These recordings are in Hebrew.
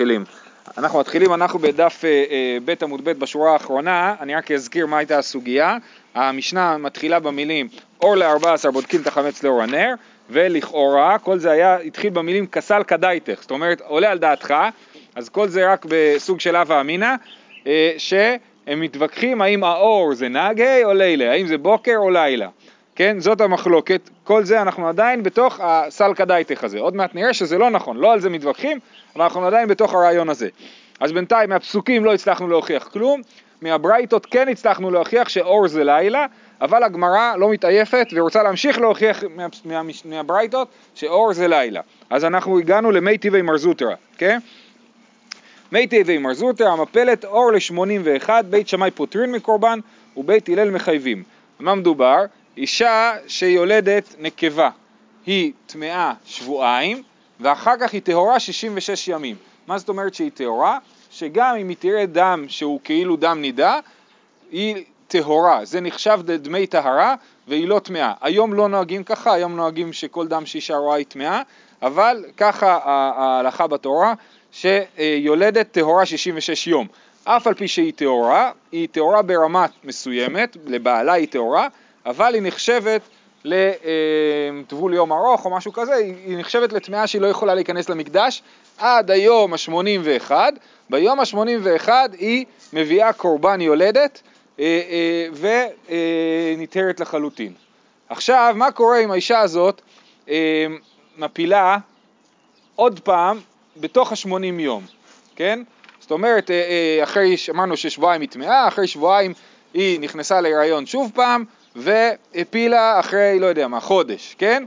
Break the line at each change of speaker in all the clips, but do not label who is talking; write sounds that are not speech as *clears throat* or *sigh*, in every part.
מתחילים. אנחנו מתחילים, אנחנו בדף אה, אה, ב' עמוד ב' בשורה האחרונה, אני רק אזכיר מה הייתה הסוגיה. המשנה מתחילה במילים אור לארבע עשר בודקים את החמץ לאור הנר, ולכאורה כל זה היה, התחיל במילים כסל כדאיתך, זאת אומרת עולה על דעתך, אז כל זה רק בסוג של הווה אמינא, אה, שהם מתווכחים האם האור זה נגי או לילה, האם זה בוקר או לילה. כן, זאת המחלוקת, כל זה אנחנו עדיין בתוך הסל כדאיתך הזה, עוד מעט נראה שזה לא נכון, לא על זה מתווכחים, אבל אנחנו עדיין בתוך הרעיון הזה. אז בינתיים מהפסוקים לא הצלחנו להוכיח כלום, מהברייתות כן הצלחנו להוכיח שאור זה לילה, אבל הגמרא לא מתעייפת ורוצה להמשיך להוכיח מה, מה, מהברייתות שאור זה לילה. אז אנחנו הגענו למי טבעי מרזוטרה, כן? מי טבעי מרזוטרה, המפלת אור ל-81, בית שמאי פוטרין מקורבן ובית הלל מחייבים. מה מדובר? אישה שיולדת נקבה היא טמאה שבועיים ואחר כך היא טהורה 66 ימים. מה זאת אומרת שהיא טהורה? שגם אם היא תראה דם שהוא כאילו דם נידה, היא טהורה. זה נחשב דמי טהרה והיא לא טמאה. היום לא נוהגים ככה, היום נוהגים שכל דם שאישה רואה היא טמאה, אבל ככה ההלכה בתורה שיולדת טהורה 66 יום. אף על פי שהיא טהורה, היא טהורה ברמה מסוימת, לבעלה היא טהורה, אבל היא נחשבת לטבול יום ארוך או משהו כזה, היא נחשבת לטמאה שהיא לא יכולה להיכנס למקדש עד היום ה-81, ביום ה-81 היא מביאה קורבן יולדת אה, אה, וניתרת לחלוטין. עכשיו, מה קורה אם האישה הזאת אה, מפילה עוד פעם בתוך ה-80 יום, כן? זאת אומרת, אחרי, אמרנו ששבועיים היא טמאה, אחרי שבועיים היא נכנסה להיריון שוב פעם, והפילה אחרי, לא יודע מה, חודש, כן?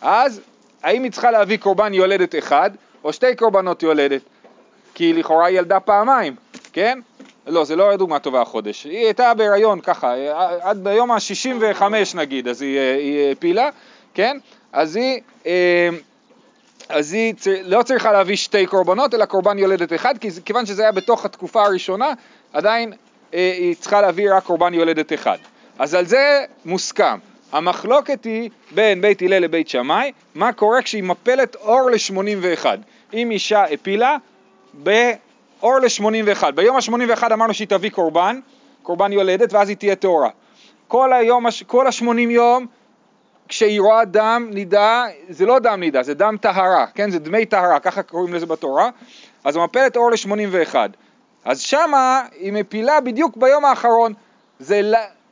אז האם היא צריכה להביא קורבן יולדת אחד, או שתי קורבנות יולדת? כי לכאורה היא ילדה פעמיים, כן? לא, זה לא דוגמה טובה החודש. היא הייתה בהיריון ככה, עד ביום ה-65 נגיד, אז היא, היא הפילה, כן? אז היא, אה, אז היא לא צריכה להביא שתי קורבנות, אלא קורבן יולדת אחד, כי כיוון שזה היה בתוך התקופה הראשונה, עדיין אה, היא צריכה להביא רק קורבן יולדת אחד. אז על זה מוסכם. המחלוקת היא בין בית הלל לבית שמאי, מה קורה כשהיא מפלת אור ל-81. אם אישה הפילה באור ל-81. ביום ה-81 אמרנו שהיא תביא קורבן, קורבן יולדת, ואז היא תהיה טהורה. כל היום, כל ה-80 יום, כשהיא רואה דם נידה, זה לא דם נידה, זה דם טהרה, כן? זה דמי טהרה, ככה קוראים לזה בתורה. אז מפלת אור ל-81. אז שמה היא מפילה בדיוק ביום האחרון. זה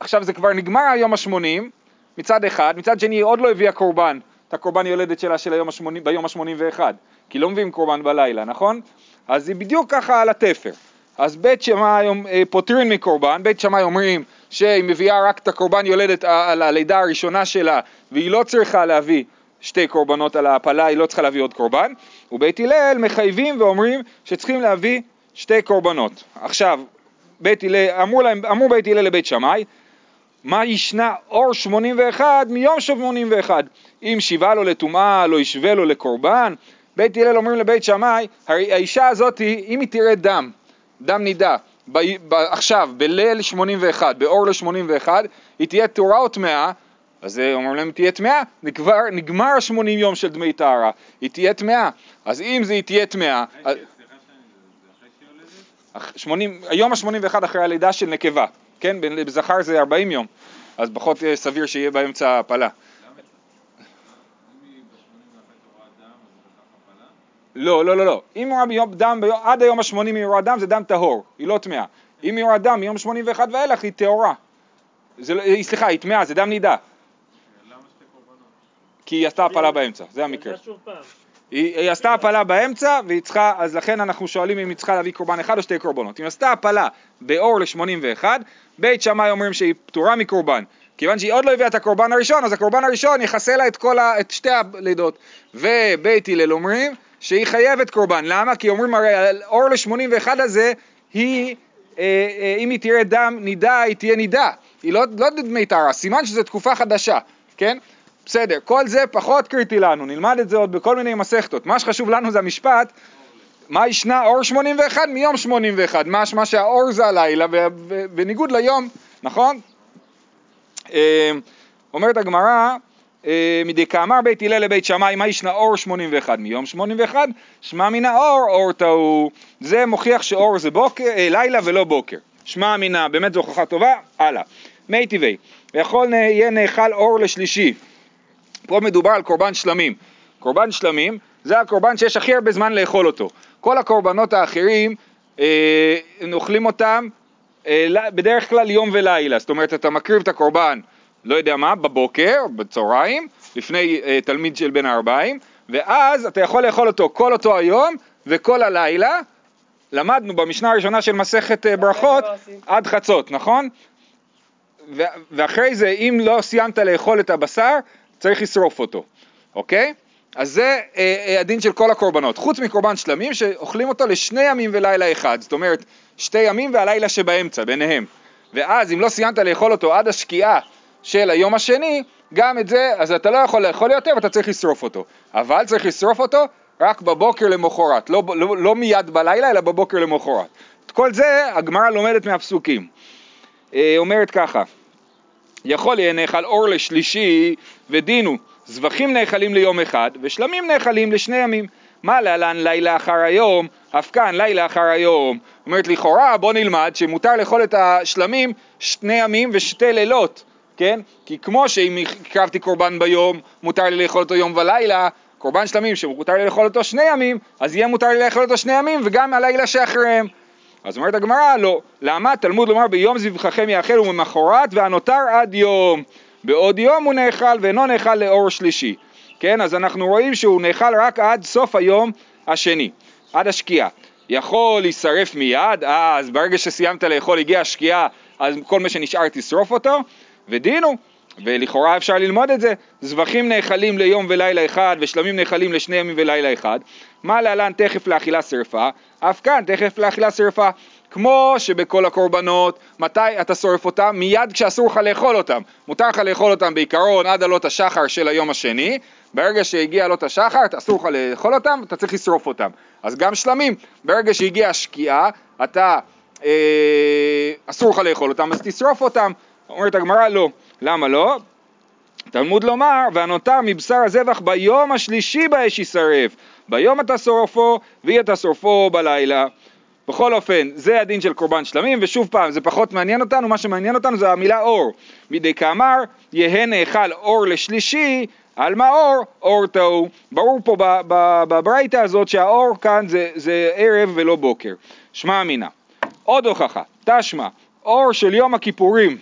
עכשיו זה כבר נגמר היום השמונים מצד אחד, מצד שני היא עוד לא הביאה קורבן, את הקורבן יולדת שלה של היום השמונים, ביום השמונים ואחד, כי לא מביאים קורבן בלילה, נכון? אז היא בדיוק ככה על התפר. אז בית שמאי אה, פותרים מקורבן, בית שמאי אומרים שהיא מביאה רק את הקורבן יולדת על הלידה הראשונה שלה והיא לא צריכה להביא שתי קורבנות על ההפלה, היא לא צריכה להביא עוד קורבן, ובית הלל מחייבים ואומרים שצריכים להביא שתי קורבנות. עכשיו, בית הלל, אמרו, להם, אמרו בית הלל לבית שמאי, מה ישנה אור 81 מיום 81? אם שיבה לו לטומאה, לא ישווה לו לקורבן. בית הלל אומרים לבית שמאי, הרי האישה הזאת, אם היא תראה דם, דם נידה, ב, ב, עכשיו, בליל 81, באור ל-81, היא תהיה טהורה או טמאה, אז אומרים להם תהיה טמאה, נגמר, נגמר 80 יום של דמי טהרה, היא תהיה טמאה, אז אם זה היא תהיה טמאה... היום ה-81 אחרי הלידה של נקבה. כן, בזכר זה 40 יום, אז פחות סביר שיהיה באמצע הפלה. לא, לא, לא, לא. אם הוא רואה דם, עד היום ה-80 היא רואה דם זה דם טהור, היא לא טמאה. אם היא רואה דם מיום 81 ואילך היא טהורה. לא, סליחה, היא טמאה, זה דם נידה. כי היא עשתה הפלה באמצע, זה המקרה. היא, היא עשתה הפלה באמצע, והיא צריכה, אז לכן אנחנו שואלים אם היא צריכה להביא קורבן אחד או שתי קורבנות. אם עשתה הפלה באור ל-81, בית שמאי אומרים שהיא פטורה מקורבן. כיוון שהיא עוד לא הביאה את הקורבן הראשון, אז הקורבן הראשון יכסה לה את, כל ה, את שתי הלידות. ובית הלל אומרים שהיא חייבת קורבן. למה? כי אומרים הרי אור ל-81 הזה, היא, אה, אה, אם היא תראה דם נידה, היא תהיה נידה. היא לא, לא דמי טהרה, סימן שזו תקופה חדשה, כן? בסדר, כל זה פחות קריטי לנו, נלמד את זה עוד בכל מיני מסכתות. מה שחשוב לנו זה המשפט, מה ישנה אור 81 מיום 81, משמע שהאור זה הלילה בניגוד ליום, נכון? אמ, אומרת הגמרא, אה, מדי כאמר בית הלל לבית שמאי, מה ישנה אור 81 מיום 81, שמע מן האור אור טעו. זה מוכיח שאור זה בוקר, אה, לילה ולא בוקר. שמע מן באמת זו הוכחה טובה, הלאה. מי טבעי, ויכול יהיה נאכל אור לשלישי. פה מדובר על קורבן שלמים. קורבן שלמים זה הקורבן שיש הכי הרבה זמן לאכול אותו. כל הקורבנות האחרים, אה, אוכלים אותם אה, בדרך כלל יום ולילה. זאת אומרת, אתה מקריב את הקורבן לא יודע מה, בבוקר, בצהריים, לפני uh, תלמיד של בן הארבעים, ואז אתה יכול לאכול אותו כל אותו היום וכל הלילה. למדנו במשנה הראשונה של מסכת uh, ברכות עד חצות, נכון? ואחרי זה, אם לא סיימת לאכול את הבשר, צריך לשרוף אותו, אוקיי? אז זה uh, uh, הדין של כל הקורבנות, חוץ מקורבן שלמים שאוכלים אותו לשני ימים ולילה אחד, זאת אומרת שתי ימים והלילה שבאמצע, ביניהם. ואז אם לא סיימת לאכול אותו עד השקיעה של היום השני, גם את זה, אז אתה לא יכול לאכול יותר ואתה צריך לשרוף אותו. אבל צריך לשרוף אותו רק בבוקר למחרת, לא, לא, לא מיד בלילה, אלא בבוקר למחרת. את כל זה הגמרא לומדת מהפסוקים. אה, אומרת ככה, יכול יהיה נאכל אור לשלישי ודינו, זבחים נאכלים ליום אחד ושלמים נאכלים לשני ימים. מה להלן לילה אחר היום, אף כאן לילה אחר היום. אומרת לכאורה בוא נלמד שמותר לאכול את השלמים שני ימים ושתי לילות. כן? כי כמו שאם הקרבתי קורבן ביום, מותר לי לאכול אותו יום ולילה, קורבן שלמים שמותר לי לאכול אותו שני ימים, אז יהיה מותר לי לאכול אותו שני ימים וגם הלילה שאחריהם. אז אומרת הגמרא, לא. למה? תלמוד לומר ביום זבחכם יאכל וממחרת והנותר עד יום. בעוד יום הוא נאכל ואינו נאכל לאור שלישי. כן? אז אנחנו רואים שהוא נאכל רק עד סוף היום השני, עד השקיעה. יכול להישרף מיד, אז ברגע שסיימת לאכול הגיעה השקיעה, אז כל מה שנשאר תשרוף אותו, ודינו, ולכאורה אפשר ללמוד את זה, זבחים נאכלים ליום ולילה אחד ושלמים נאכלים לשני ימים ולילה אחד, מה להלן תכף לאכילה שרפה, אף כאן תכף לאכילה שרפה. כמו שבכל הקורבנות, מתי אתה שורף אותם? מיד כשאסור לך לאכול אותם. מותר לך לאכול אותם בעיקרון עד עלות השחר של היום השני, ברגע שהגיע עלות השחר, אסור לך לאכול אותם, אתה צריך לשרוף אותם. אז גם שלמים, ברגע שהגיעה השקיעה, אתה, אה, אסור לך לאכול אותם, אז תשרוף אותם. אומרת הגמרא לא. למה לא? תלמוד לומר, והנותר מבשר הזבח ביום השלישי באש יישרף. ביום אתה שורפו, ואי אתה שורפו בלילה. בכל אופן, זה הדין של קורבן שלמים, ושוב פעם, זה פחות מעניין אותנו, מה שמעניין אותנו זה המילה אור. מדי כאמר, יהא נאכל אור לשלישי, על מה אור? אור טעו. ברור פה בברייתא הזאת שהאור כאן זה, זה ערב ולא בוקר. שמע אמינה. עוד הוכחה, תשמע, אור של יום הכיפורים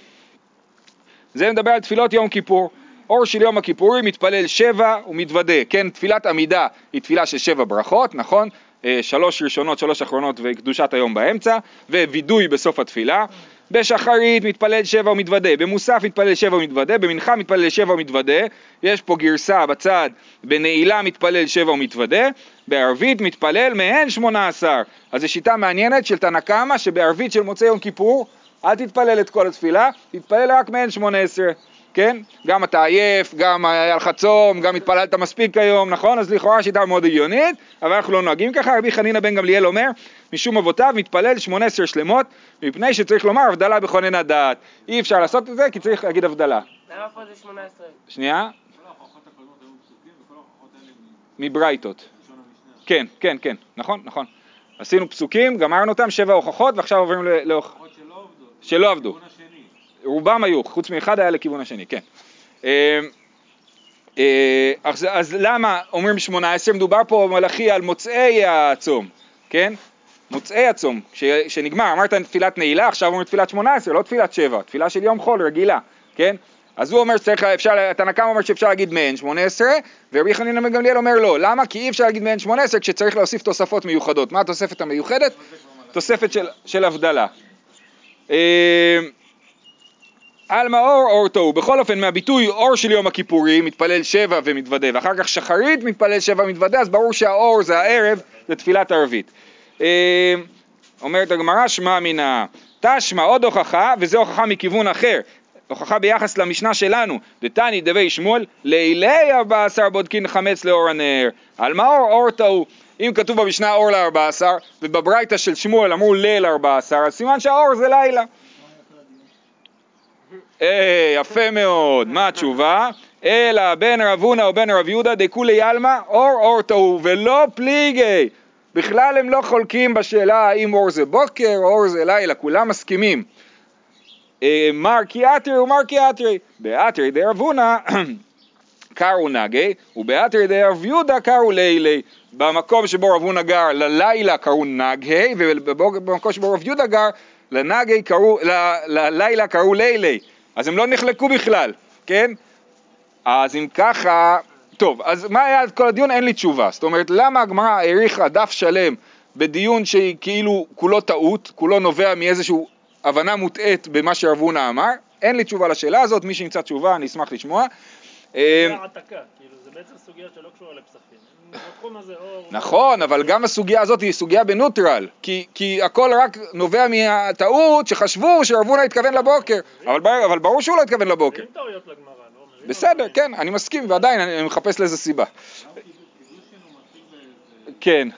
זה מדבר על תפילות יום כיפור. אור של יום הכיפורים מתפלל שבע ומתוודה, כן? תפילת עמידה היא תפילה של שבע ברכות, נכון? אה, שלוש ראשונות, שלוש אחרונות וקדושת היום באמצע, ווידוי בסוף התפילה. בשחרית מתפלל שבע ומתוודה, במוסף מתפלל שבע ומתוודה, במנחה מתפלל שבע ומתוודה, יש פה גרסה בצד, בנעילה מתפלל שבע ומתוודה, בערבית מתפלל מהן שמונה עשר. אז זו שיטה מעניינת של תנא קמא שבערבית של מוצאי יום כיפור אל תתפלל את כל התפילה, תתפלל רק מעין שמונה עשרה, כן? גם אתה עייף, גם היה לך צום, גם התפללת מספיק היום, נכון? אז לכאורה שיטה מאוד הגיונית, אבל אנחנו לא נוהגים ככה, רבי חנינא בן גמליאל אומר, משום אבותיו מתפלל שמונה עשרה שלמות, מפני שצריך לומר הבדלה בכונן הדעת. אי אפשר לעשות את זה כי צריך להגיד הבדלה.
למה פה זה שמונה עשרה?
שנייה. מברייתות. כן, כן, כן, נכון, נכון. עשינו פסוקים, גמרנו אותם, שבע הוכחות, ועכשיו עוברים להוכחות. שלא עבדו. רובם היו, חוץ מאחד היה לכיוון השני, כן. אה, אה, אז, אז למה אומרים שמונה עשרה? מדובר פה מלאכי על מוצאי הצום, כן? מוצאי הצום, שנגמר, אמרת תפילת נעילה, עכשיו אומרים תפילת שמונה עשרה, לא תפילת שבע, תפילה של יום חול רגילה, כן? אז הוא אומר שצריך, אפשר, קמא אומר שאפשר להגיד מעין שמונה עשרה, ורבי חנינא בן גמליאל אומר לא, למה? כי אי אפשר להגיד מעין שמונה עשרה כשצריך להוסיף תוספות מיוחדות. מה התוספת המיוחדת? תוספת של, של הבדלה. על מאור אור תוהו, בכל אופן מהביטוי אור של יום הכיפורים מתפלל שבע ומתוודה ואחר כך שחרית מתפלל שבע ומתוודה אז ברור שהאור זה הערב זה תפילת ערבית. אומרת הגמרא שמע מינא תשמע עוד הוכחה וזו הוכחה מכיוון אחר. הוכחה ביחס למשנה שלנו, דתני דבי שמואל, לילי עשר בודקין חמץ לאור הנר, על מאור אור תוהו, אם כתוב במשנה אור לארבע עשר, ובברייתא של שמואל אמרו ליל ארבע עשר, אז סימן שהאור זה לילה. אה, יפה מאוד, מה התשובה? אלא בן רב הונא או רב יהודה דכולי עלמא אור אור טעו ולא פליגי בכלל הם לא חולקים בשאלה האם אור זה בוקר או אור זה לילה, כולם מסכימים. אה, מר קיאטרי ומר קיאטרי, באתרי דרב הונא קראו נגי, ובאתרי דרב יהודה קראו לילי. במקום שבו רב הונא גר ללילה קראו נגהי, ובמקום שבו רב יהודה גר לנגי קראו, ללילה קראו לילי. אז הם לא נחלקו בכלל, כן? אז אם ככה, טוב, אז מה היה כל הדיון? אין לי תשובה. זאת אומרת, למה הגמרא האריכה דף שלם בדיון שהיא כאילו כולו טעות, כולו נובע מאיזושהי הבנה מוטעית במה שרב הונא אמר? אין לי תשובה לשאלה הזאת, מי שימצא תשובה אני אשמח לשמוע.
העתקה, כאילו.
נכון, אבל גם הסוגיה הזאת היא סוגיה בנוטרל, כי, כי הכל רק נובע מהטעות שחשבו שרב הונא התכוון לבוקר, אבל, אבל ברור שהוא לא התכוון לבוקר.
לא?
בסדר, כן, אני מסכים, ועדיין אני מחפש לזה סיבה. כן.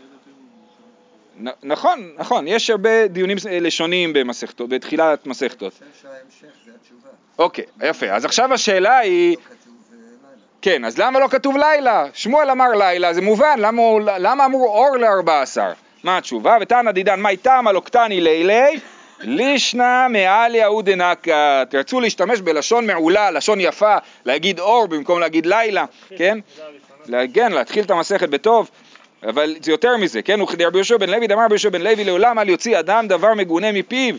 נכון, נכון, יש הרבה דיונים אה, לשוניים במסכתות, בתחילת מסכתות.
חושב שההמשך זה התשובה.
אוקיי, יפה. אז עכשיו השאלה היא,
לא כתוב אה, לילה.
כן, אז למה לא כתוב לילה? שמואל אמר לילה, זה מובן, למה, למה אמרו אור לארבע עשר? מה התשובה? ותנא דידן מאי תמא לא קטני לילי לישנא מעליה אודנקה. תרצו להשתמש בלשון מעולה, לשון יפה, להגיד אור במקום להגיד לילה, כן? כן, להתחיל את המסכת בטוב, אבל זה יותר מזה, כן? וכדי רבי יהושע בן לוי דאמר רבי יהושע בן לוי לעולם אל יוציא אדם דבר מגונה מפיו.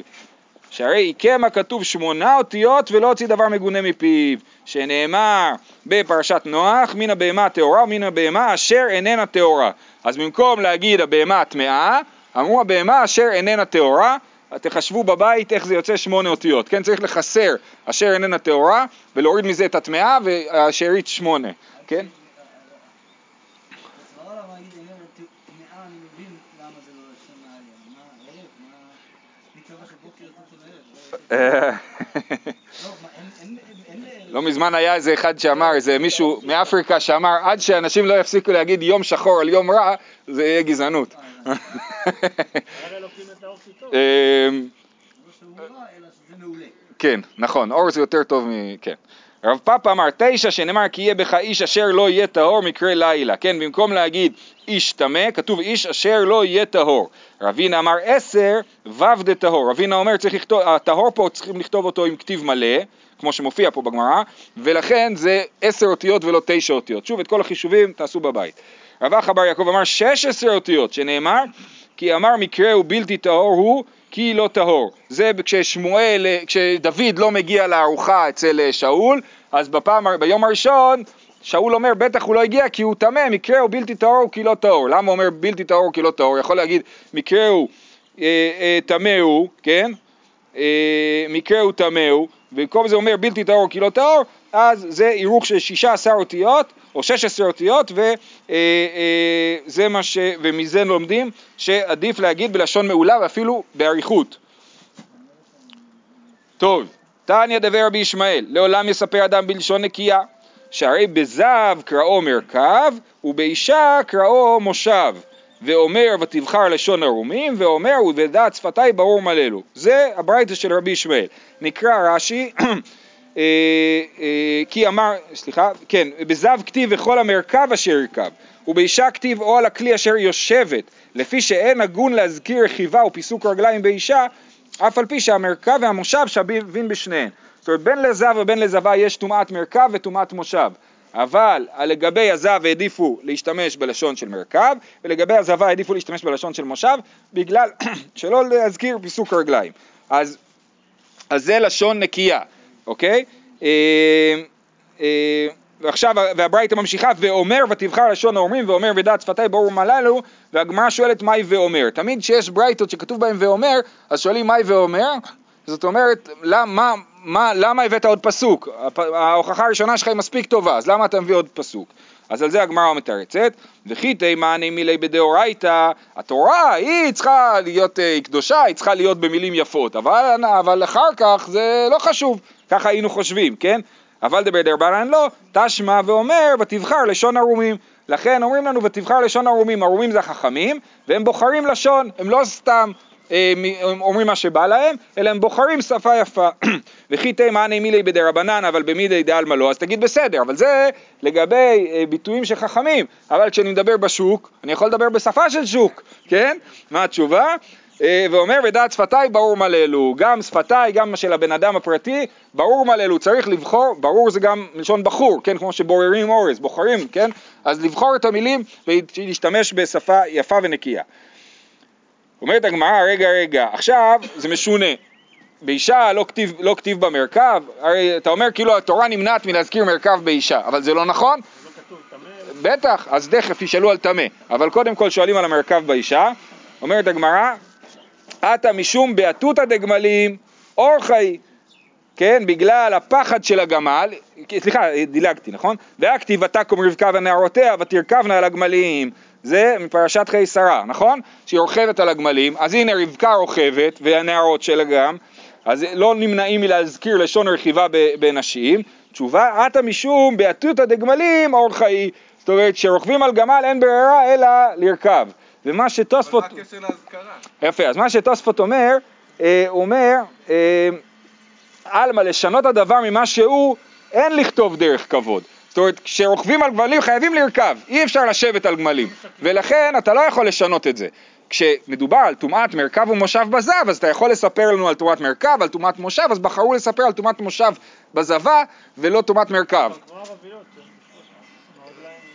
שהרי עיקמה כתוב שמונה אותיות ולא הוציא דבר מגונה מפיו, שנאמר בפרשת נוח, מן הבהמה הטהורה ומן הבהמה אשר איננה טהורה. אז במקום להגיד הבהמה הטמאה, אמרו הבהמה אשר איננה טהורה, תחשבו בבית איך זה יוצא שמונה אותיות, כן? צריך לחסר אשר איננה טהורה ולהוריד מזה את הטמאה והשארית שמונה, כן?
בסברה למה להגיד עניין טמאה, אני מבין למה זה לא לשון העלייה. מה, ערב? מה... מי קבע שבוקר יותר טוב מערב?
אה,
לא,
מזמן היה איזה אחד שאמר, איזה מישהו מאפריקה שאמר עד שאנשים לא יפסיקו להגיד יום שחור על יום רע, זה יהיה גזענות.
טוב.
אמ,
לא.
כן, נכון, אור זה יותר טוב מ... כן. רב פאפה אמר תשע שנאמר כי יהיה בך איש אשר לא יהיה טהור מקרה לילה, כן, במקום להגיד איש טמא, כתוב איש אשר לא יהיה טהור. רבינה אמר עשר וו דטהור, רבינה אומר צריך לכתוב, הטהור פה צריכים לכתוב אותו עם כתיב מלא, כמו שמופיע פה בגמרא, ולכן זה עשר אותיות ולא תשע אותיות. שוב, את כל החישובים תעשו בבית. רב אחא בר יעקב אמר שש עשרה אותיות, שנאמר כי אמר מקרה הוא בלתי טהור הוא כי לא טהור. זה כששמואל, כשדוד לא מגיע לארוחה אצל אה, שאול, אז בפעם, ביום הראשון שאול אומר בטח הוא לא הגיע כי הוא טמא, מקרה הוא בלתי טהור הוא כי לא טהור. למה הוא אומר בלתי טהור כי לא טהור? יכול להגיד מקרה הוא אה, אה, טמא הוא, כן? אה, מקרה הוא טמא הוא, במקום זה אומר בלתי טהור כי לא טהור, אז זה הירוך של 16 אותיות או 16 אותיות וזה מה ש... ומזה לומדים שעדיף להגיד בלשון מעולה ואפילו באריכות. טוב, תניא דבר רבי ישמעאל, לעולם יספר אדם בלשון נקייה, שהרי בזב קראו מרכב ובאישה קראו מושב. ואומר ותבחר לשון ערומים, ואומר ובדעת שפתי ברור מללו. זה הברייתא של רבי ישמעאל. נקרא רש"י, *clears throat* אה, אה, כי אמר, סליחה, כן, בזב כתיב וכל המרכב אשר ירכב, ובאישה כתיב או על הכלי אשר יושבת, לפי שאין הגון להזכיר רכיבה ופיסוק רגליים באישה, אף על פי שהמרכב והמושב שווים בשניהם. זאת אומרת, בין לזב ובין לזבה יש טומאת מרכב וטומאת מושב. אבל לגבי הזב העדיפו להשתמש בלשון של מרכב, ולגבי הזבה העדיפו להשתמש בלשון של מושב, בגלל *coughs* שלא להזכיר פיסוק רגליים. אז, אז זה לשון נקייה, אוקיי? אה, אה, ועכשיו, והברייתא ממשיכה, ואומר ותבחר לשון האומרים, ואומר ודעת שפתי ברור מללו, והגמרא שואלת מהי ואומר. תמיד כשיש ברייתות שכתוב בהם ואומר, אז שואלים מהי ואומר, זאת אומרת, למה, מה, למה הבאת עוד פסוק? ההוכחה הראשונה שלך היא מספיק טובה, אז למה אתה מביא עוד פסוק? אז על זה הגמרא מתרצת, וכי תימני מילי בדאורייתא, התורה היא צריכה להיות אה, קדושה, היא צריכה להיות במילים יפות, אבל, אבל אחר כך זה לא חשוב, ככה היינו חושבים, כן? אבל דבר דרבנן לא, תשמע ואומר ותבחר לשון ערומים. לכן אומרים לנו ותבחר לשון ערומים, ערומים זה החכמים, והם בוחרים לשון, הם לא סתם אה, מ- אומרים מה שבא להם, אלא הם בוחרים שפה יפה. *clears throat* וכי תימני מילי בדרבנן, אבל במילי דעלמא לא, אז תגיד בסדר, אבל זה לגבי אה, ביטויים של חכמים, אבל כשאני מדבר בשוק, אני יכול לדבר בשפה של שוק, כן? מה התשובה? אה, ואומר ודעת שפתיי ברור מללו, גם שפתיי, גם של הבן אדם הפרטי, ברור מללו, צריך לבחור, ברור זה גם מלשון בחור, כן, כמו שבוררים אורז, בוחרים, כן, אז לבחור את המילים ולהשתמש בשפה יפה ונקייה. אומרת הגמרא, רגע רגע, עכשיו זה משונה, באישה לא כתיב, לא כתיב במרכב, הרי אתה אומר כאילו התורה נמנעת מלהזכיר מרכב באישה, אבל זה לא נכון?
לא כתוב
בטח, אז תכף ישאלו על טמא, אבל קודם כל שואלים על המרכב באישה, אומרת הגמרא, עתה משום באתותא דגמלים אורחי, כן, בגלל הפחד של הגמל, סליחה, דילגתי, נכון? והכתיבתה כמו רבקה ונערותיה ותרכבנה על הגמלים, זה מפרשת חיי שרה, נכון? שהיא רוכבת על הגמלים, אז הנה רבקה רוכבת והנערות שלה גם, אז לא נמנעים מלהזכיר לשון רכיבה בנשים, תשובה, עתה משום באתותא דגמלים אורחי, זאת אומרת שרוכבים על גמל אין ברירה אלא לרכב, ומה שתוספות...
אבל מה הקשר להזכרה?
יפה, אז מה שתוספות אומר, אה, הוא אומר, אה, עלמא לשנות הדבר ממה שהוא, אין לכתוב דרך כבוד. זאת אומרת, כשרוכבים על גמלים חייבים לרכב, אי אפשר לשבת על גמלים, ולכן אתה לא יכול לשנות את זה. כשמדובר על טומאת מרכב ומושב בזב, אז אתה יכול לספר לנו על טומאת מרכב, על טומאת מושב, אז בחרו לספר על טומאת מושב בזבה ולא טומאת מרכב.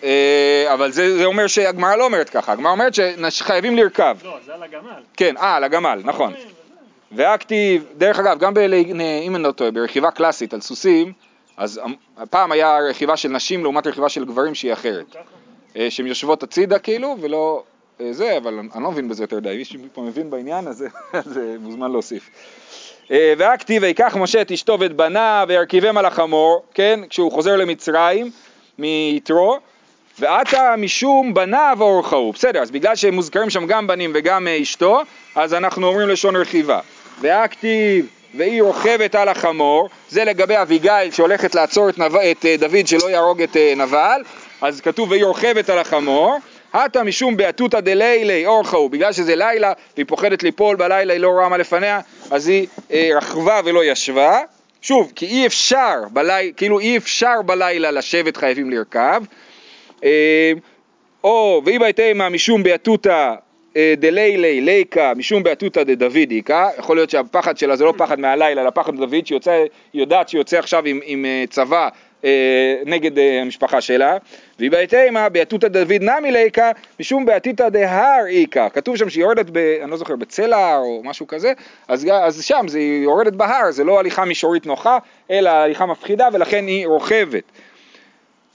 אבל
אה, אבל זה, זה אומר שהגמרא לא אומרת ככה, הגמרא אומרת שחייבים לרכב.
לא, זה על הגמל.
כן, אה, על הגמל, נכון.
וזה.
והכתיב, דרך אגב, גם ב... אם אני לא טועה, ברכיבה קלאסית על סוסים, אז פעם היה רכיבה של נשים לעומת רכיבה של גברים שהיא אחרת. אה, שהן יושבות הצידה כאילו, ולא אה, זה, אבל אני לא מבין בזה יותר די. מישהו פה מבין בעניין, אז *laughs* אז, אה, מוזמן להוסיף. והכתיב, ויקח משה את אשתו ואת בניו וירכיבם על החמור, כן, כשהוא חוזר למצרים מיתרו, ועתה משום בניו אורחהו. בסדר, אז בגלל שהם מוזכרים שם גם בנים וגם אה, אשתו, אז אנחנו אומרים לשון רכיבה. והכתיב, והיא רוכבת על החמור, זה לגבי אביגיל שהולכת לעצור את, נב... את אה, דוד שלא יהרוג את אה, נבל, אז כתוב והיא רוכבת על החמור. עתה משום באתותא דלילי אורחהו, בגלל שזה לילה והיא פוחדת ליפול בלילה, היא לא רואה מה לפניה, אז היא אה, רכבה ולא ישבה. שוב, כי אי אפשר, בלי... כאילו אי אפשר בלילה לשבת חייבים לרכב. אה, או ואי בהתאמה משום באתותא אה, דלילי ליקה משום באתותא דדוד איכא, יכול להיות שהפחד שלה זה לא פחד מהלילה, אלא פחד דוד, שהיא יודעת שהיא יוצא עכשיו עם, עם אה, צבא נגד המשפחה שלה, והיא בהתאמה באתותא דוד נמי ליקה משום באתותא דהר איכא, כתוב שם שהיא יורדת, ב, אני לא זוכר, בצלע או משהו כזה, אז, אז שם היא יורדת בהר, זה לא הליכה מישורית נוחה, אלא הליכה מפחידה ולכן היא רוכבת.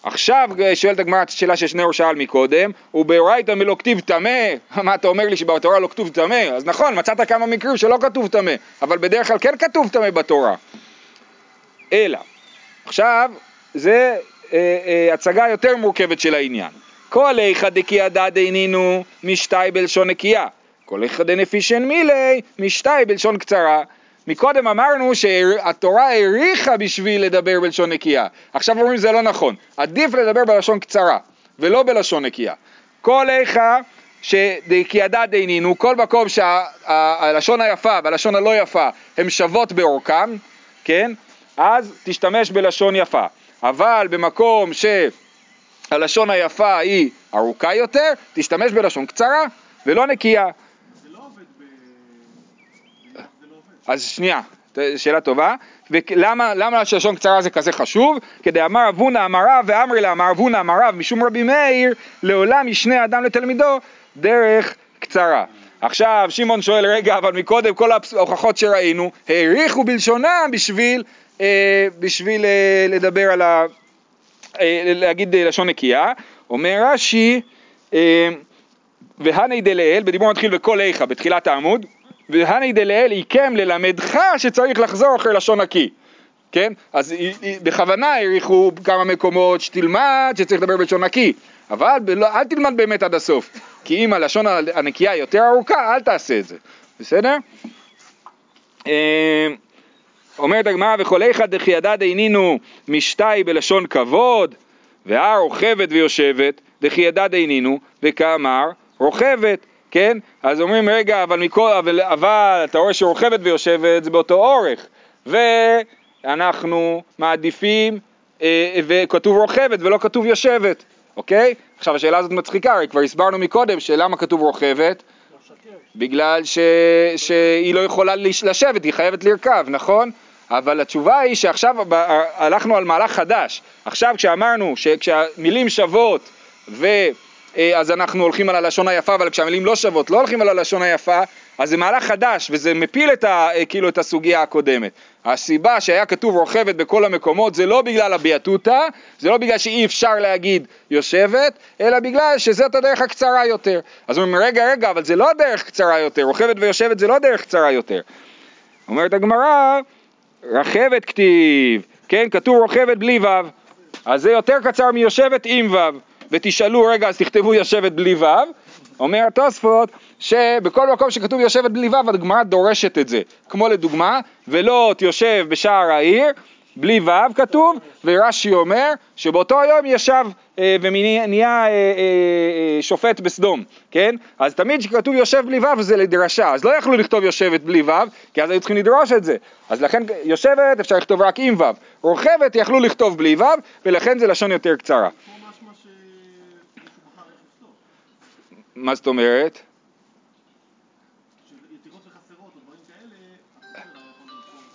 עכשיו שואלת הגמרא את השאלה ששניאור שאל מקודם, ובאורייתא מלא כתיב טמא, *laughs* מה אתה אומר לי שבתורה לא כתוב טמא? אז נכון, מצאת כמה מקרים שלא כתוב טמא, אבל בדרך כלל כן כתוב טמא בתורה. אלא, עכשיו זה אה, אה, הצגה יותר מורכבת של העניין. כל איכא דקיעדא דאינינו משתאי בלשון נקייה, כל איכא דנפישן מילי משתאי בלשון קצרה. מקודם אמרנו שהתורה העריכה בשביל לדבר בלשון נקייה. עכשיו אומרים זה לא נכון, עדיף לדבר בלשון קצרה ולא בלשון נקייה. כל איכה שדקיעדא דאינינו, כל מקום שהלשון היפה והלשון הלא יפה הן שוות באורכם, כן? אז תשתמש בלשון יפה. אבל במקום שהלשון היפה היא ארוכה יותר, תשתמש בלשון קצרה ולא נקייה.
זה לא עובד ב... זה לא עובד.
אז שנייה, שאלה טובה. ולמה למה לשון קצרה זה כזה חשוב? כדי אמר אבונה אמריו ואמרי לה אמר אבונה אמריו משום רבי מאיר לעולם ישנה אדם לתלמידו דרך קצרה. עכשיו שמעון שואל רגע אבל מקודם כל ההוכחות שראינו העריכו בלשונם בשביל, אה, בשביל אה, לדבר על ה... אה, להגיד אה, לשון נקייה. אומר רש"י אה, והני דלאל, בדיבור מתחיל בכל איכה בתחילת העמוד, והני דלאל עיקם ללמדך שצריך לחזור אחרי לשון נקי. כן? אז בכוונה העריכו כמה מקומות שתלמד שצריך לדבר בלשון נקי, אבל בלא, אל תלמד באמת עד הסוף, כי אם הלשון הנקייה יותר ארוכה, אל תעשה את זה, בסדר? אה, אומרת הגמרא וכל איכא דחיידא דאינינו משתאי בלשון כבוד והר רוכבת ויושבת דחיידא דאינינו וכאמר רוכבת כן? אז אומרים, רגע, אבל, מכל, אבל, אבל אתה רואה שרוכבת ויושבת זה באותו אורך, ואנחנו מעדיפים, אה, וכתוב רוכבת ולא כתוב יושבת, אוקיי? עכשיו השאלה הזאת מצחיקה, הרי כבר הסברנו מקודם שלמה כתוב רוכבת. בגלל ש... שהיא לא יכולה לש- לשבת, היא חייבת לרכב, נכון? אבל התשובה היא שעכשיו הלכנו על מהלך חדש. עכשיו כשאמרנו שכשהמילים שוות ו... אה, אז אנחנו הולכים על הלשון היפה, אבל כשהמילים לא שוות, לא הולכים על הלשון היפה, אז זה מהלך חדש, וזה מפיל את, ה, אה, כאילו, את הסוגיה הקודמת. הסיבה שהיה כתוב רוכבת בכל המקומות זה לא בגלל הביאטותא, זה לא בגלל שאי אפשר להגיד יושבת, אלא בגלל שזאת הדרך הקצרה יותר. אז אומרים, רגע, רגע, אבל זה לא הדרך קצרה יותר, רוכבת ויושבת זה לא דרך קצרה יותר. אומרת הגמרא, רכבת כתיב, כן, כתוב רוכבת בלי ו', אז זה יותר קצר מיושבת עם ו', ותשאלו, רגע, אז תכתבו יושבת בלי ו', אומר התוספות, שבכל מקום שכתוב יושבת בלי ו', הגמרא דורשת את זה, כמו לדוגמה, ולא תיושב בשער העיר, בלי ו' כתוב, ורש"י אומר שבאותו היום ישב אה, ונהיה אה, אה, אה, שופט בסדום, כן? אז תמיד כשכתוב יושב בלי ו' זה לדרשה, אז לא יכלו לכתוב יושבת בלי ו', כי אז היו צריכים לדרוש את זה. אז לכן יושבת אפשר לכתוב רק עם ו', רוכבת יכלו לכתוב בלי ו', ולכן זה לשון יותר קצרה.
פה משמע שמישהו בחר איך לכתוב.
מה זאת אומרת?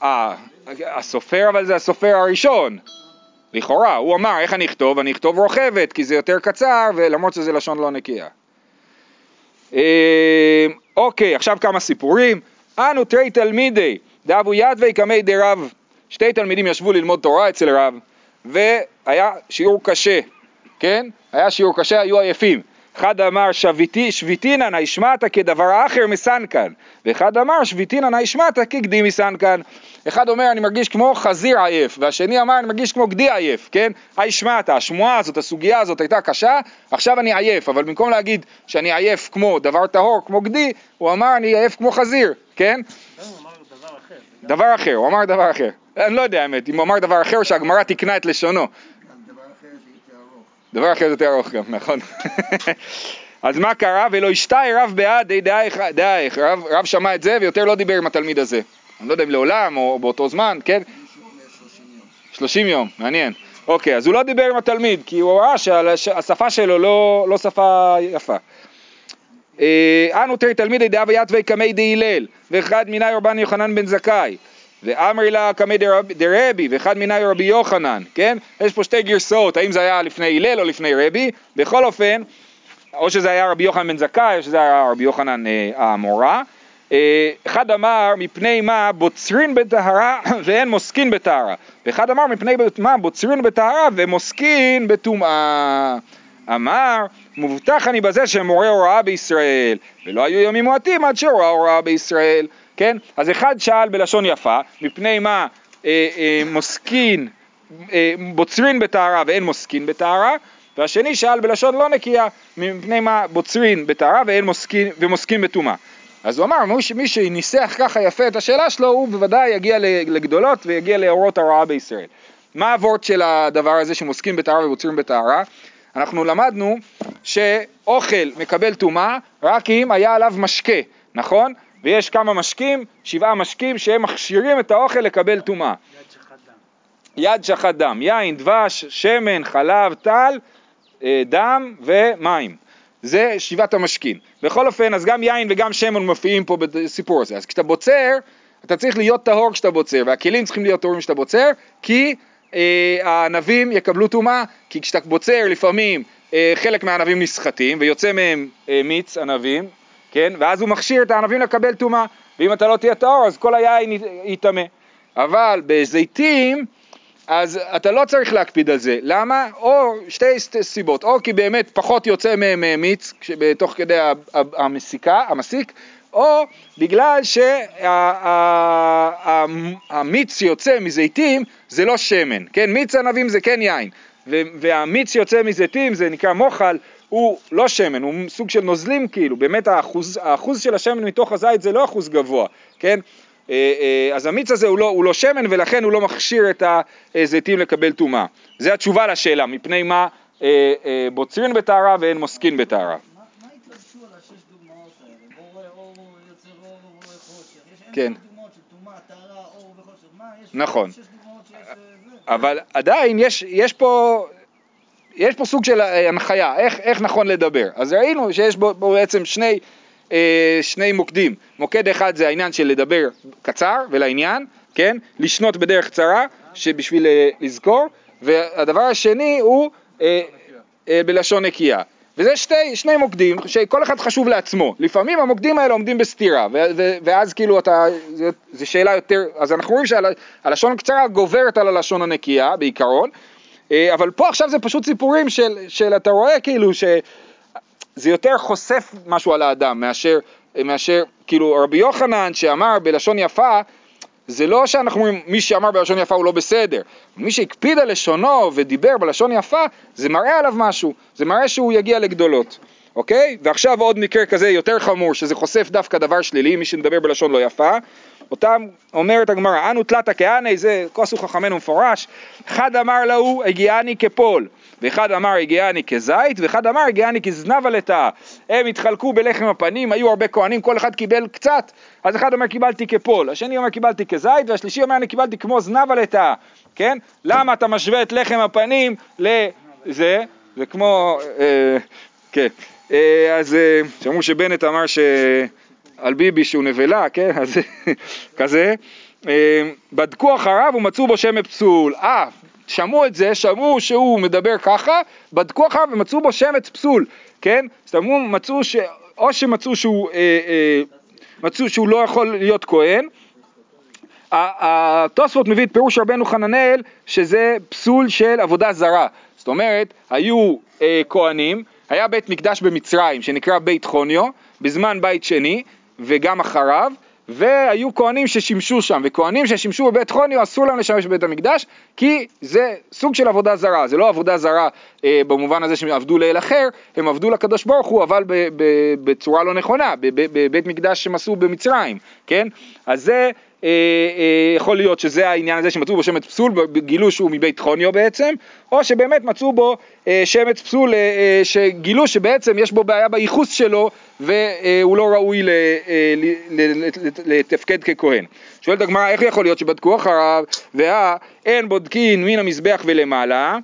אה, הסופר אבל זה הסופר הראשון. לכאורה, הוא אמר איך אני אכתוב? אני אכתוב רוכבת כי זה יותר קצר ולמרות שזה לשון לא נקייה. אה, אוקיי, עכשיו כמה סיפורים. אנו תרי תלמידי דאבו ידווי קמי דרב. שתי תלמידים ישבו ללמוד תורה אצל רב והיה שיעור קשה, כן? היה שיעור קשה, היו עייפים. אחד אמר שביתי, שביתינן הישמטה כדבר אחר מסנקן, ואחד אמר שביתינן הישמטה כגדי מסנקן. אחד אומר אני מרגיש כמו חזיר עייף, והשני אמר אני מרגיש כמו גדי עייף, כן? הישמטה, השמועה הזאת, הסוגיה הזאת הייתה קשה, עכשיו אני עייף, אבל במקום להגיד שאני עייף כמו דבר טהור, כמו גדי, הוא אמר אני עייף כמו חזיר, כן?
דבר אחר.
הוא אמר דבר אחר. אני לא יודע האמת, אם הוא אמר דבר אחר שהגמרא תיקנה את לשונו.
גם דבר אחר זה יותר ארוך.
דבר אחר יותר ארוך גם, נכון. אז מה קרה? ולא ישתאי רב בעד דאייך, רב, רב שמע את זה ויותר לא דיבר עם התלמיד הזה. אני לא יודע אם לעולם או באותו זמן, כן?
מישהו אומר 30 יום.
30 יום, מעניין. אוקיי, אז הוא לא דיבר עם התלמיד, כי הוא ראה שהשפה שלו לא, לא שפה יפה. אה, הנהו תרי תלמידי דהוו יתבי קמיה דהלל, וחד מינייהו רבן יוחנן בן זכאי, ואמרי לה דרב- דרבי, וחד מינייהו רבי יוחנן, כן? יש פה שתי גרסאות, האם זה היה לפני הלל או לפני רבי, בכל אופן, או שזה היה רבי יוחנן בן זכאי, או שזה היה רבי יוחנן אה, האמורה. אה, אחד אמר מפני מה בוצרין בטהרה *coughs* ואין מוסקין בטהרה, ואחד אמר מפני מה בוצרין בטהרה ומוסקין בטומאה. אמר מובטח אני בזה שהם מורה הוראה בישראל ולא היו ימים מועטים עד שהוראה הוראה בישראל, כן? אז אחד שאל בלשון יפה מפני מה אה, אה, מוסקין אה, בוצרין בטהרה ואין מוסקין בטהרה והשני שאל בלשון לא נקייה מפני מה בוצרין בטהרה ואין מוסקין, ומוסקין בטומאה. אז הוא אמר, מי מי שניסח ככה יפה את השאלה שלו, הוא בוודאי יגיע לגדולות ויגיע לאורות הרעה בישראל. מה הוורט של הדבר הזה שמוסקים בטהרה ובוצרים בטהרה? אנחנו למדנו שאוכל מקבל טומאה רק אם היה עליו משקה, נכון? ויש כמה משקים, שבעה משקים שהם מכשירים את האוכל לקבל טומאה.
יד שחט דם.
יין, דבש, שמן, חלב, טל, אה, דם ומים. זה שבעת המשקים. בכל אופן, אז גם יין וגם שמן מופיעים פה בסיפור הזה. אז כשאתה בוצר, אתה צריך להיות טהור כשאתה בוצר, והכלים צריכים להיות טהורים כשאתה בוצר, כי אה, הענבים יקבלו טומאה, כי כשאתה בוצר לפעמים אה, חלק מהענבים נסחטים, ויוצא מהם אה, מיץ ענבים, כן? ואז הוא מכשיר את הענבים לקבל טומאה, ואם אתה לא תהיה טהור אז כל היין ייטמא. אבל בזיתים, אז אתה לא צריך להקפיד על זה. למה? או שתי סיבות, או כי באמת פחות יוצא מהם מיץ תוך כדי המסיקה, המסיק, או בגלל שהמיץ שיוצא מזיתים זה לא שמן, כן? מיץ ענבים זה כן יין, והמיץ שיוצא מזיתים זה נקרא מוחל, הוא לא שמן, הוא סוג של נוזלים כאילו, באמת האחוז, האחוז של השמן מתוך הזית זה לא אחוז גבוה, כן? אה, אה, אז המיץ הזה הוא לא, הוא לא שמן ולכן הוא לא מכשיר את הזיתים לקבל טומאה. זה התשובה לשאלה, מפני מה אה, בוצרין בטהרה ואין מוסקין בטהרה. כן. נכון. אבל עדיין יש, יש פה... יש פה סוג של אה, הנחיה, איך, איך נכון לדבר. אז ראינו שיש בו, בו בעצם שני, אה, שני מוקדים. מוקד אחד זה העניין של לדבר קצר ולעניין, כן? לשנות בדרך קצרה, שבשביל אה, לזכור, והדבר השני הוא אה, אה, בלשון נקייה. וזה שתי, שני מוקדים שכל אחד חשוב לעצמו. לפעמים המוקדים האלה עומדים בסתירה, ו- ו- ואז כאילו אתה, זה שאלה יותר, אז אנחנו רואים שהלשון הקצרה גוברת על הלשון הנקייה בעיקרון, אבל פה עכשיו זה פשוט סיפורים של, של אתה רואה כאילו שזה יותר חושף משהו על האדם מאשר, מאשר כאילו רבי יוחנן שאמר בלשון יפה זה לא שאנחנו אומרים מי שאמר בלשון יפה הוא לא בסדר, מי שהקפיד על לשונו ודיבר בלשון יפה זה מראה עליו משהו, זה מראה שהוא יגיע לגדולות, אוקיי? ועכשיו עוד מקרה כזה יותר חמור שזה חושף דווקא דבר שלילי, מי שמדבר בלשון לא יפה, אותם אומרת הגמרא, אנו תלתא כהני, זה כוסו חכמנו מפורש, אחד אמר להוא הגיעני כפול, ואחד אמר הגיעני כזית, ואחד אמר הגיעני כזנבה לטאה. הם התחלקו בלחם הפנים, היו הרבה כהנים, כל אחד קיבל קצת, אז אחד אומר קיבלתי כפול, השני אומר קיבלתי כזית, והשלישי אומר אני קיבלתי כמו זנבה לטאה, כן? למה אתה משווה את לחם הפנים לזה? זה כמו, אה, כן, אה, אז אה, שמעו שבנט אמר ש... על ביבי שהוא נבלה, כן, אז *laughs* כזה, אה, בדקו אחריו ומצאו בו שמן פסול, אה, שמעו את זה, שמעו שהוא מדבר ככה, בדקו אחריו ומצאו בו שמץ פסול, כן, זאת אומרת, מצאו ש... או שמצאו שהוא, אה, אה, מצאו שהוא לא יכול להיות כהן, התוספות מביא את פירוש רבנו חננאל שזה פסול של עבודה זרה, זאת אומרת, היו אה, כהנים, היה בית מקדש במצרים שנקרא בית חוניו, בזמן בית שני, וגם אחריו, והיו כהנים ששימשו שם, וכהנים ששימשו בבית חוניו אסור להם לשמש בבית המקדש, כי זה סוג של עבודה זרה, זה לא עבודה זרה אה, במובן הזה שהם עבדו לאל אחר, הם עבדו לקדוש ברוך הוא, אבל בצורה לא נכונה, בבית מקדש שהם עשו במצרים, כן? אז זה יכול להיות שזה העניין הזה שמצאו בו שמץ פסול, גילו שהוא מבית חוניו בעצם, או שבאמת מצאו בו אה, שמץ פסול, אה, אה, שגילו שבעצם יש בו בעיה בייחוס שלו והוא לא ראוי אה, לתפקד ככהן. שואלת הגמרא איך יכול להיות שבדקו אחריו ואה אין בודקין מן המזבח ולמעלה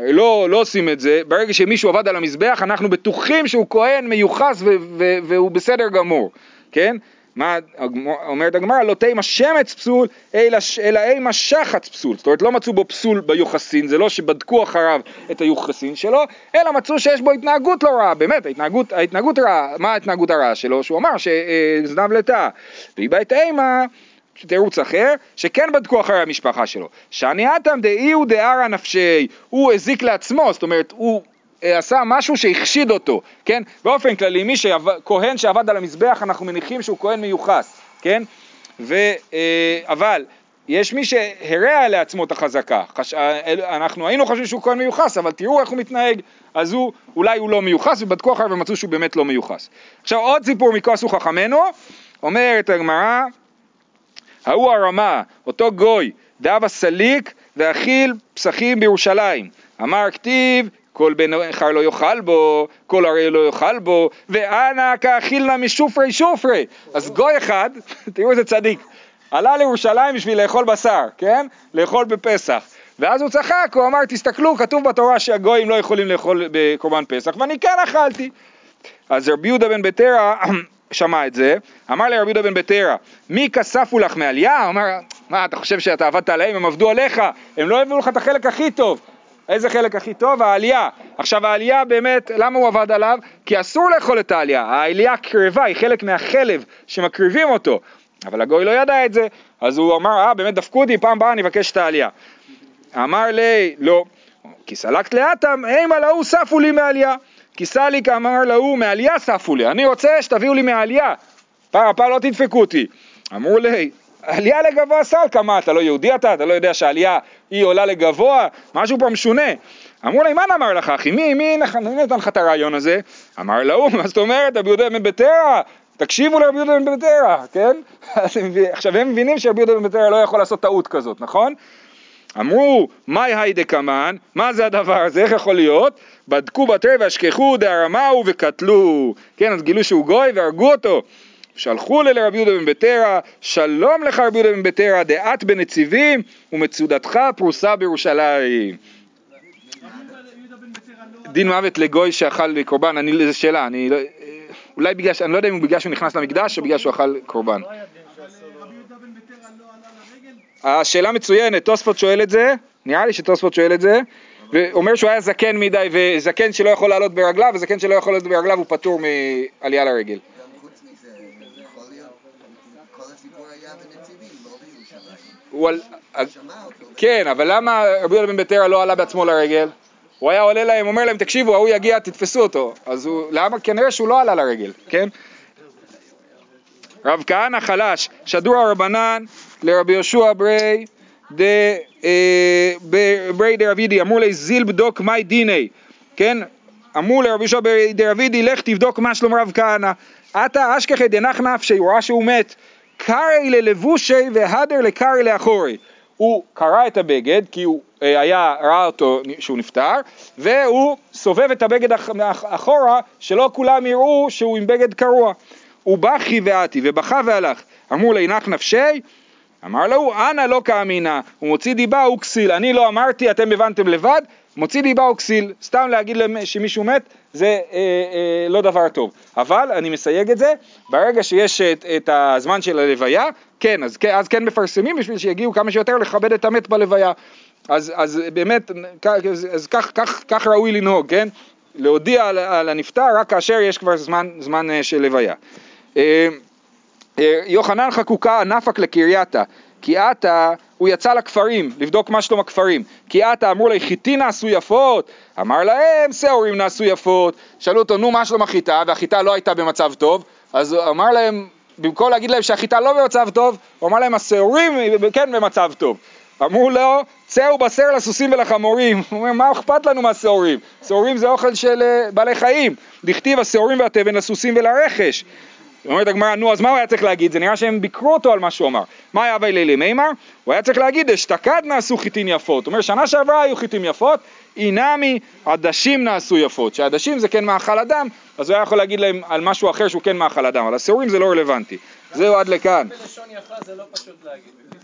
לא, לא עושים את זה, ברגע שמישהו עבד על המזבח אנחנו בטוחים שהוא כהן מיוחס והוא בסדר גמור, כן? מה אומרת הגמרא? לא תימא שמץ פסול, אלא, אלא אימא שחץ פסול. זאת אומרת, לא מצאו בו פסול ביוחסין, זה לא שבדקו אחריו את היוחסין שלו, אלא מצאו שיש בו התנהגות לא רעה. באמת, ההתנהגות, ההתנהגות רעה, מה ההתנהגות הרעה שלו? שהוא אמר שזנב לטאה. והיא בית אימא, תירוץ אחר, שכן בדקו אחרי המשפחה שלו. שענייתם דאי הוא דארא נפשי, הוא הזיק לעצמו, זאת אומרת, הוא אה, עשה משהו שהחשיד אותו, כן? באופן כללי, מי שעבד, שעבד על המזבח, אנחנו מניחים שהוא כהן מיוחס, כן? ו, אה, אבל יש מי שהרע לעצמו את החזקה, חש... אה, אנחנו היינו חושבים שהוא כהן מיוחס, אבל תראו איך הוא מתנהג, אז הוא, אולי הוא לא מיוחס, ובדקו אחריו ומצאו שהוא באמת לא מיוחס. עכשיו עוד סיפור מכוסו חכמנו, אומרת הגמרא, ההוא הרמה, אותו גוי, דאבה סליק ואכיל פסחים בירושלים. אמר כתיב כל בן נכר לא יאכל בו, כל הרי לא יאכל בו, ואנא כאכילנא משופרי שופרי. אז גוי אחד, *laughs* תראו איזה צדיק, עלה לירושלים בשביל לאכול בשר, כן? לאכול בפסח. ואז הוא צחק, הוא אמר, תסתכלו, כתוב בתורה שהגויים לא יכולים לאכול בקורבן פסח, ואני כן אכלתי. אז רבי יהודה בן בטרה *clears throat* שמע את זה, אמר לרבי יהודה בן בטרה, מי כספו לך מעלייה? הוא אמר, מה, אתה חושב שאתה עבדת עליהם, הם עבדו עליך, הם לא הביאו לך את החלק הכי טוב. איזה חלק הכי טוב? העלייה. עכשיו העלייה באמת, למה הוא עבד עליו? כי אסור לאכול את העלייה, העלייה קרבה, היא חלק מהחלב שמקריבים אותו. אבל הגוי לא ידע את זה, אז הוא אמר, אה באמת דפקו אותי, פעם באה אני אבקש את העלייה. אמר לי, לא, כי סלקת לאטם, אימה להוא ספו לי מעלייה. כי סליק אמר להוא, מעלייה ספו לי, אני רוצה שתביאו לי מעלייה. פעם, הפעם לא תדפקו אותי. אמרו לי, עלייה לגבוה סלקה, מה אתה לא יהודי אתה? אתה לא יודע שהעלייה היא עולה לגבוה? משהו פה משונה. אמרו לי, מה אמר לך אחי? מי, מי, מי נתן לך את הרעיון הזה? אמר להוא, מה זאת אומרת? רבי יהודה בן בטרה, תקשיבו לרבי יהודה בן בטרה, כן? *laughs* עכשיו הם מבינים שרבי יהודה בן בטרה לא יכול לעשות טעות כזאת, נכון? אמרו, מאי היידה קמן, מה זה הדבר הזה, איך יכול להיות? בדקו בתר והשכחו דהרמהו וקטלו, כן, אז גילו שהוא גוי והרגו אותו. שלחו לי לרבי יהודה בן ביתרא, שלום לך רבי יהודה בן ביתרא, דעת בנציבים ומצודתך פרוסה בירושלים. דין מוות לגוי שאכל קורבן, אני, זו שאלה, אני לא, אולי בגלל, אני לא יודע אם בגלל שהוא נכנס למקדש או בגלל שהוא אכל קורבן. השאלה מצוינת, תוספות שואל את זה, נראה לי שתוספות שואל את זה, ואומר שהוא היה זקן מדי, וזקן שלא יכול לעלות ברגליו, וזקן שלא יכול לעלות ברגליו הוא פטור מעלייה לרגל.
גם חוץ מזה, יכול להיות, כל הסיפור היה בנציבים, לא בירושלים.
הוא על...
אותו.
כן, אבל למה רבי יהודה בן ביתרא לא עלה בעצמו לרגל? הוא היה עולה להם, אומר להם, תקשיבו, ההוא יגיע, תתפסו אותו. אז הוא, למה? כנראה שהוא לא עלה לרגל, כן? רב כהנא חלש, שדור הרבנן לרבי יהושע ברי דה אה, ברי דרבידי, אמרו לי זיל בדוק מאי דיני, כן? אמרו לרבי יהושע ברי דרבידי, לך תבדוק מה שלום רב כהנא. עתה אשכחי דנח נפשי, הוא ראה שהוא מת. קרעי ללבושי והדר לקרעי לאחורי. הוא קרע את הבגד, כי הוא אה, היה, ראה אותו שהוא נפטר, והוא סובב את הבגד אחורה, שלא כולם יראו שהוא עם בגד קרוע. הוא בכי ואתי, ובכה והלך. אמרו נח נפשי? אמר לו, אנא לא כאמינא, הוא מוציא דיבה הוא כסיל. אני לא אמרתי, אתם הבנתם לבד, מוציא דיבה הוא כסיל. סתם להגיד שמישהו מת, זה אה, אה, לא דבר טוב. אבל, אני מסייג את זה, ברגע שיש את, את הזמן של הלוויה, כן, אז, אז כן מפרסמים בשביל שיגיעו כמה שיותר לכבד את המת בלוויה. אז, אז באמת, כ- אז, כך, כך, כך ראוי לנהוג, כן? להודיע על, על הנפטר רק כאשר יש כבר זמן, זמן אה, של לוויה. אה, אה, יוחנן חקוקה נפק לקרייתה, כי עתה הוא יצא לכפרים, לבדוק מה שלום הכפרים, כי עתה אמרו לי חיטי נעשו יפות, אמר להם שעורים נעשו יפות, שאלו אותו נו מה שלום החיטה, והחיטה לא הייתה במצב טוב, אז הוא אמר להם, במקום להגיד להם שהחיטה לא במצב טוב, הוא אמר להם השעורים כן במצב טוב, אמרו לו צאו בשר לסוסים ולחמורים, הוא אומר מה אכפת לנו מהשעורים, שעורים זה אוכל של אה, בעלי חיים, דכתיב השעורים והתבן לסוסים ולרכש אומרת הגמרא, נו אז מה הוא היה צריך להגיד? זה נראה שהם ביקרו אותו על מה שהוא אמר. מה היה אבי לילי מימר? הוא היה צריך להגיד, אשתקד נעשו חיטין יפות. הוא אומר, שנה שעברה היו חיטים יפות, אינמי עדשים נעשו יפות. שעדשים זה כן מאכל אדם, אז הוא היה יכול להגיד להם על משהו אחר שהוא כן מאכל אדם, אבל השעורים זה לא רלוונטי. זהו עד לכאן.
בלשון יפה זה לא פשוט להגיד.